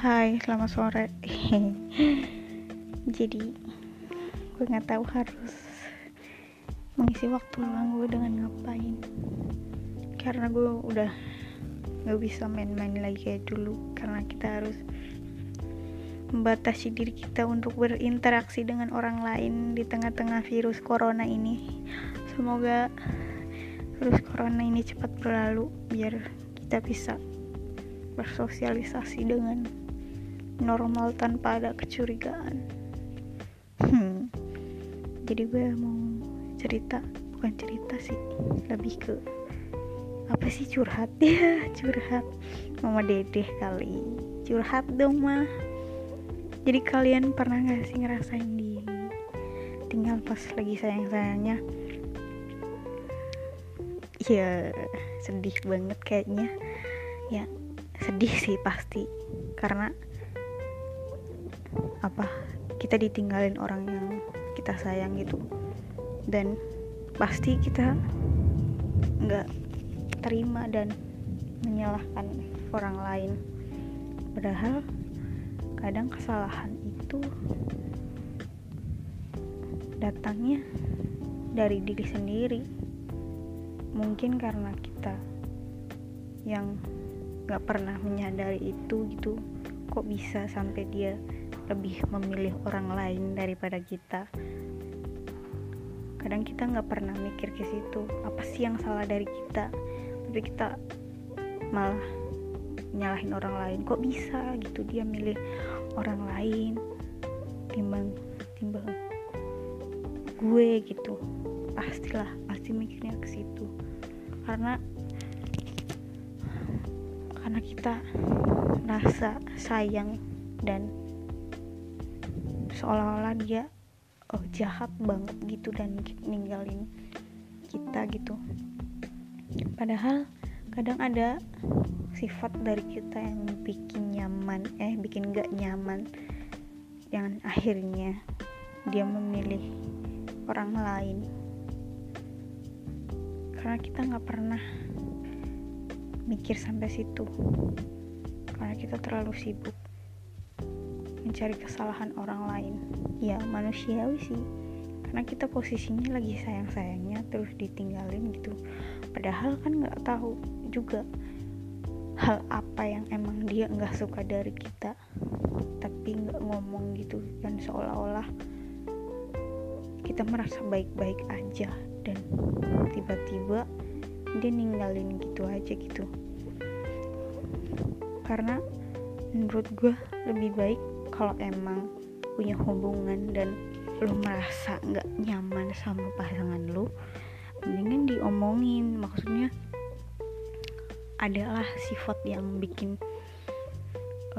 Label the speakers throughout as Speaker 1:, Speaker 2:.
Speaker 1: Hai, selamat sore. Jadi, gue nggak tahu harus mengisi waktu luang gue dengan ngapain. Karena gue udah nggak bisa main-main lagi kayak dulu. Karena kita harus membatasi diri kita untuk berinteraksi dengan orang lain di tengah-tengah virus corona ini. Semoga virus corona ini cepat berlalu biar kita bisa bersosialisasi dengan normal tanpa ada kecurigaan. Hmm. Jadi gue mau cerita, bukan cerita sih, lebih ke apa sih curhat ya curhat. Mama dedeh kali curhat dong mah jadi kalian pernah gak sih ngerasain di tinggal pas lagi sayang-sayangnya. Ya sedih banget kayaknya. Ya sedih sih pasti. Karena apa kita ditinggalin orang yang kita sayang gitu. Dan pasti kita nggak terima dan menyalahkan orang lain. Padahal kadang kesalahan itu datangnya dari diri sendiri. Mungkin karena kita yang gak pernah menyadari itu gitu. Kok bisa sampai dia lebih memilih orang lain daripada kita. Kadang kita nggak pernah mikir ke situ apa sih yang salah dari kita? Tapi kita malah nyalahin orang lain. Kok bisa gitu dia milih orang lain timbang timbang gue gitu? Pastilah pasti mikirnya ke situ. Karena karena kita rasa sayang dan seolah-olah dia oh jahat banget gitu dan ninggalin kita gitu. Padahal kadang ada sifat dari kita yang bikin nyaman eh bikin gak nyaman. Yang akhirnya dia memilih orang lain. Karena kita nggak pernah mikir sampai situ. Karena kita terlalu sibuk mencari kesalahan orang lain. Ya manusiawi sih. Karena kita posisinya lagi sayang-sayangnya terus ditinggalin gitu. Padahal kan nggak tahu juga hal apa yang emang dia nggak suka dari kita. Tapi nggak ngomong gitu dan seolah-olah kita merasa baik-baik aja dan tiba-tiba dia ninggalin gitu aja gitu. Karena menurut gue lebih baik kalau emang punya hubungan dan lo merasa nggak nyaman sama pasangan lo mendingan diomongin. Maksudnya adalah sifat yang bikin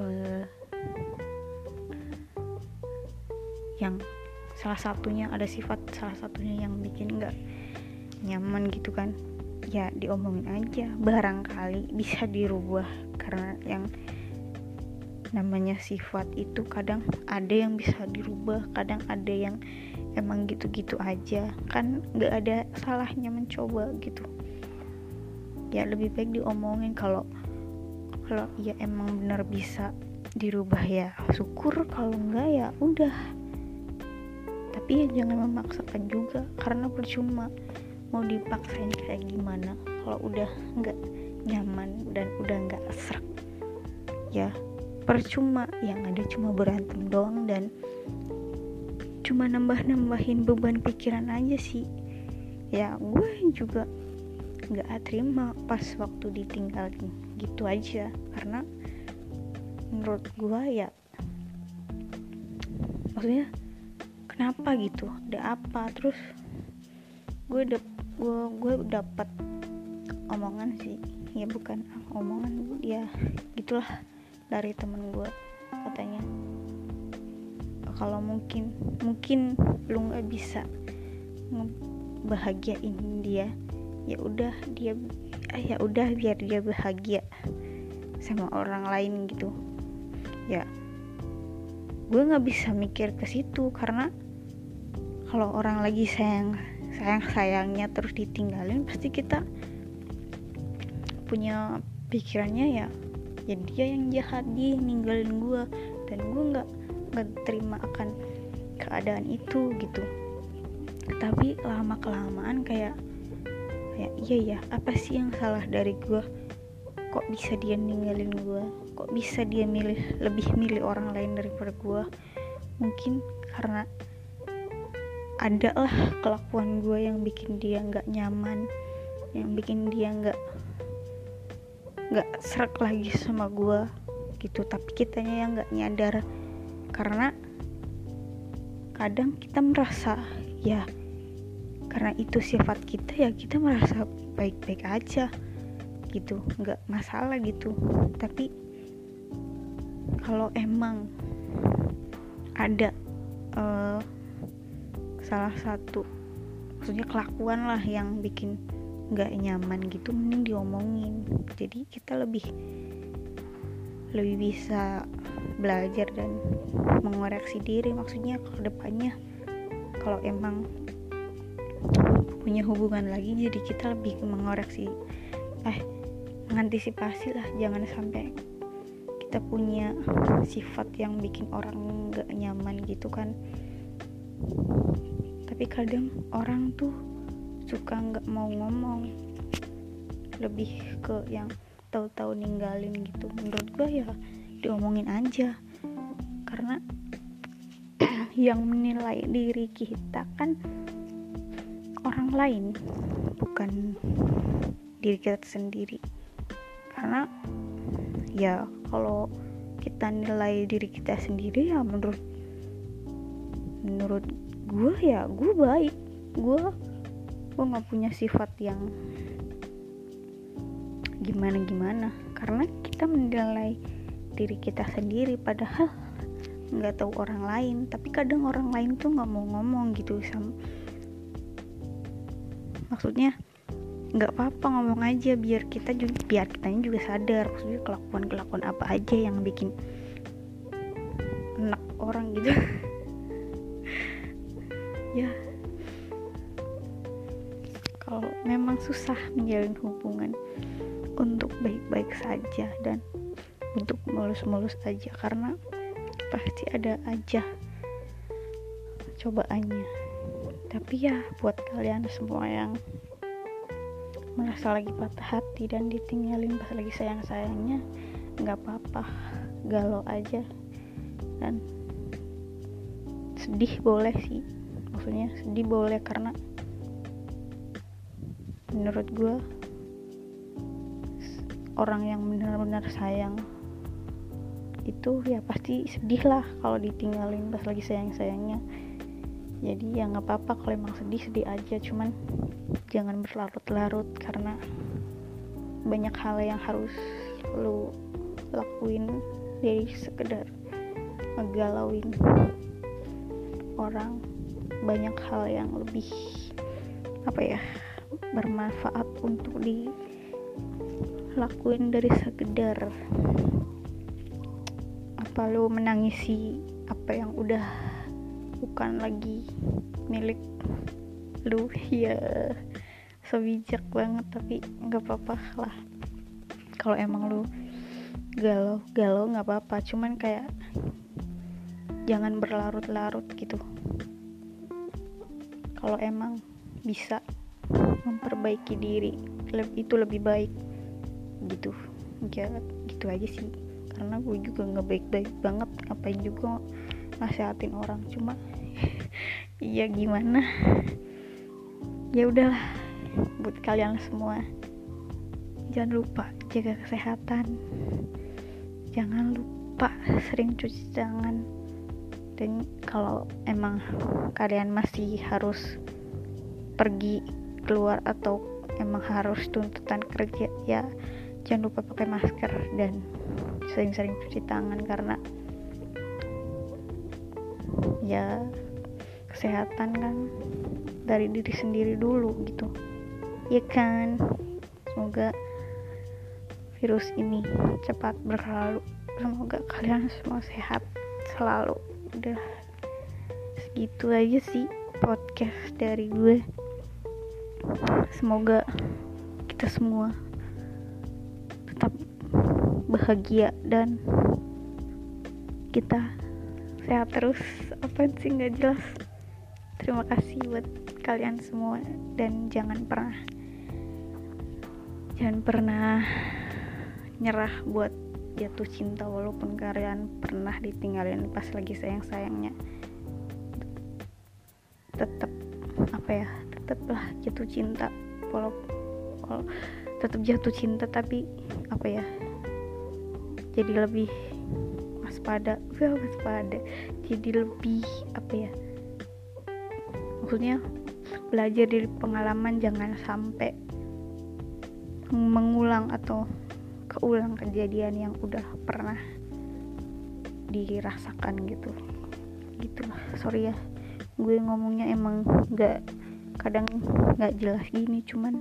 Speaker 1: uh, yang salah satunya ada sifat salah satunya yang bikin nggak nyaman gitu kan. Ya diomongin aja. Barangkali bisa dirubah karena yang namanya sifat itu kadang ada yang bisa dirubah kadang ada yang emang gitu-gitu aja. Kan nggak ada salahnya mencoba gitu. Ya lebih baik diomongin kalau kalau ya emang benar bisa dirubah ya. Syukur kalau enggak ya udah. Tapi ya jangan memaksakan juga karena percuma mau dipaksain kayak gimana kalau udah nggak nyaman dan udah nggak serak. Ya percuma yang ada cuma berantem doang dan cuma nambah-nambahin beban pikiran aja sih. Ya gue juga nggak terima pas waktu ditinggalin gitu aja. Karena menurut gue ya maksudnya kenapa gitu? Ada apa? Terus gue dap gue gue dapat omongan sih. Ya bukan omongan ya gitulah dari temen gue katanya. Kalau mungkin mungkin lu nggak bisa bahagiain dia ya udah dia ya udah biar dia bahagia sama orang lain gitu. Ya gue nggak bisa mikir ke situ karena kalau orang lagi sayang sayang-sayangnya terus ditinggalin pasti kita punya pikirannya ya ya dia yang jahat dia yang ninggalin gue dan gue nggak nggak terima akan keadaan itu gitu. Tapi lama kelamaan kayak kayak iya ya apa sih yang salah dari gue kok bisa dia ninggalin gue kok bisa dia milih lebih milih orang lain daripada gue mungkin karena ada lah kelakuan gue yang bikin dia nggak nyaman yang bikin dia nggak nggak serak lagi sama gue gitu. Tapi kitanya yang nggak nyadar. Karena kadang kita merasa ya karena itu sifat kita ya kita merasa baik-baik aja gitu. Nggak masalah gitu. Tapi kalau emang ada uh, salah satu maksudnya kelakuan lah yang bikin nggak nyaman gitu mending diomongin. Jadi kita lebih lebih bisa belajar dan mengoreksi diri maksudnya ke depannya. Kalau emang punya hubungan lagi jadi kita lebih mengoreksi eh mengantisipasi lah. Jangan sampai kita punya sifat yang bikin orang nggak nyaman gitu kan. Tapi kadang orang tuh suka nggak mau ngomong. Lebih ke yang tahu-tahu ninggalin gitu. Menurut gue ya diomongin aja. Karena yang menilai diri kita kan orang lain bukan diri kita sendiri. Karena ya kalau kita nilai diri kita sendiri ya menurut menurut gue ya gue baik. Gue gue nggak punya sifat yang gimana gimana karena kita menilai diri kita sendiri padahal nggak tahu orang lain. Tapi kadang orang lain tuh nggak mau ngomong gitu sama maksudnya nggak apa-apa ngomong aja biar kita juga biar kitanya juga sadar. Maksudnya kelakuan kelakuan apa aja yang bikin enak orang gitu. Ya kalau memang susah menjalin hubungan untuk baik-baik saja dan untuk mulus-mulus aja karena pasti ada aja cobaannya. Tapi ya buat kalian semua yang merasa lagi patah hati dan ditinggalin pas lagi sayang-sayangnya nggak apa-apa. Galau aja. Dan sedih boleh sih. Maksudnya sedih boleh karena menurut gue orang yang benar-benar sayang itu ya pasti sedih lah kalau ditinggalin pas lagi sayang-sayangnya. Jadi ya nggak apa-apa kalau emang sedih sedih aja. Cuman jangan berlarut-larut karena banyak hal yang harus lu lakuin dari sekedar ngegalauin orang. Banyak hal yang lebih apa ya bermanfaat untuk dilakuin dari sekedar apa lu menangisi apa yang udah bukan lagi milik lu ya so bijak banget tapi nggak apa-apa lah. Kalau emang lu galau galau nggak apa-apa. Cuman kayak jangan berlarut-larut gitu. Kalau emang bisa memperbaiki diri. Itu lebih baik. Gitu. Ya gitu aja sih. Karena gue juga nggak baik-baik banget. Ngapain juga nasehatin orang. Cuma iya gimana? Ya udahlah. Buat kalian semua jangan lupa jaga kesehatan. Jangan lupa sering cuci tangan. Dan kalau emang kalian masih harus pergi keluar atau emang harus tuntutan kerja ya jangan lupa pakai masker dan sering-sering cuci tangan karena ya kesehatan kan dari diri sendiri dulu gitu. Ya kan? Semoga virus ini cepat berlalu. Semoga kalian semua sehat selalu. Udah segitu aja sih podcast dari gue semoga kita semua tetap bahagia dan kita sehat terus. Apa sih? Nggak jelas. Terima kasih buat kalian semua dan jangan pernah jangan pernah nyerah buat jatuh cinta walaupun kalian pernah ditinggalin pas lagi sayang-sayangnya. Tetap apa ya tetaplah jatuh cinta. Walau, walau tetap jatuh cinta tapi apa ya jadi lebih waspada. Wah waspada. Jadi lebih apa ya maksudnya belajar dari pengalaman jangan sampai mengulang atau keulang kejadian yang udah pernah dirasakan gitu. Gitu lah. Sorry ya gue ngomongnya emang nggak kadang nggak jelas gini cuman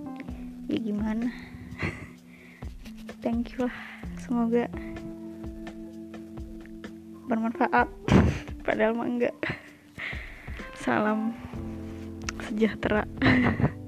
Speaker 1: ya gimana. Thank you lah semoga bermanfaat. Padahal mah enggak. Salam sejahtera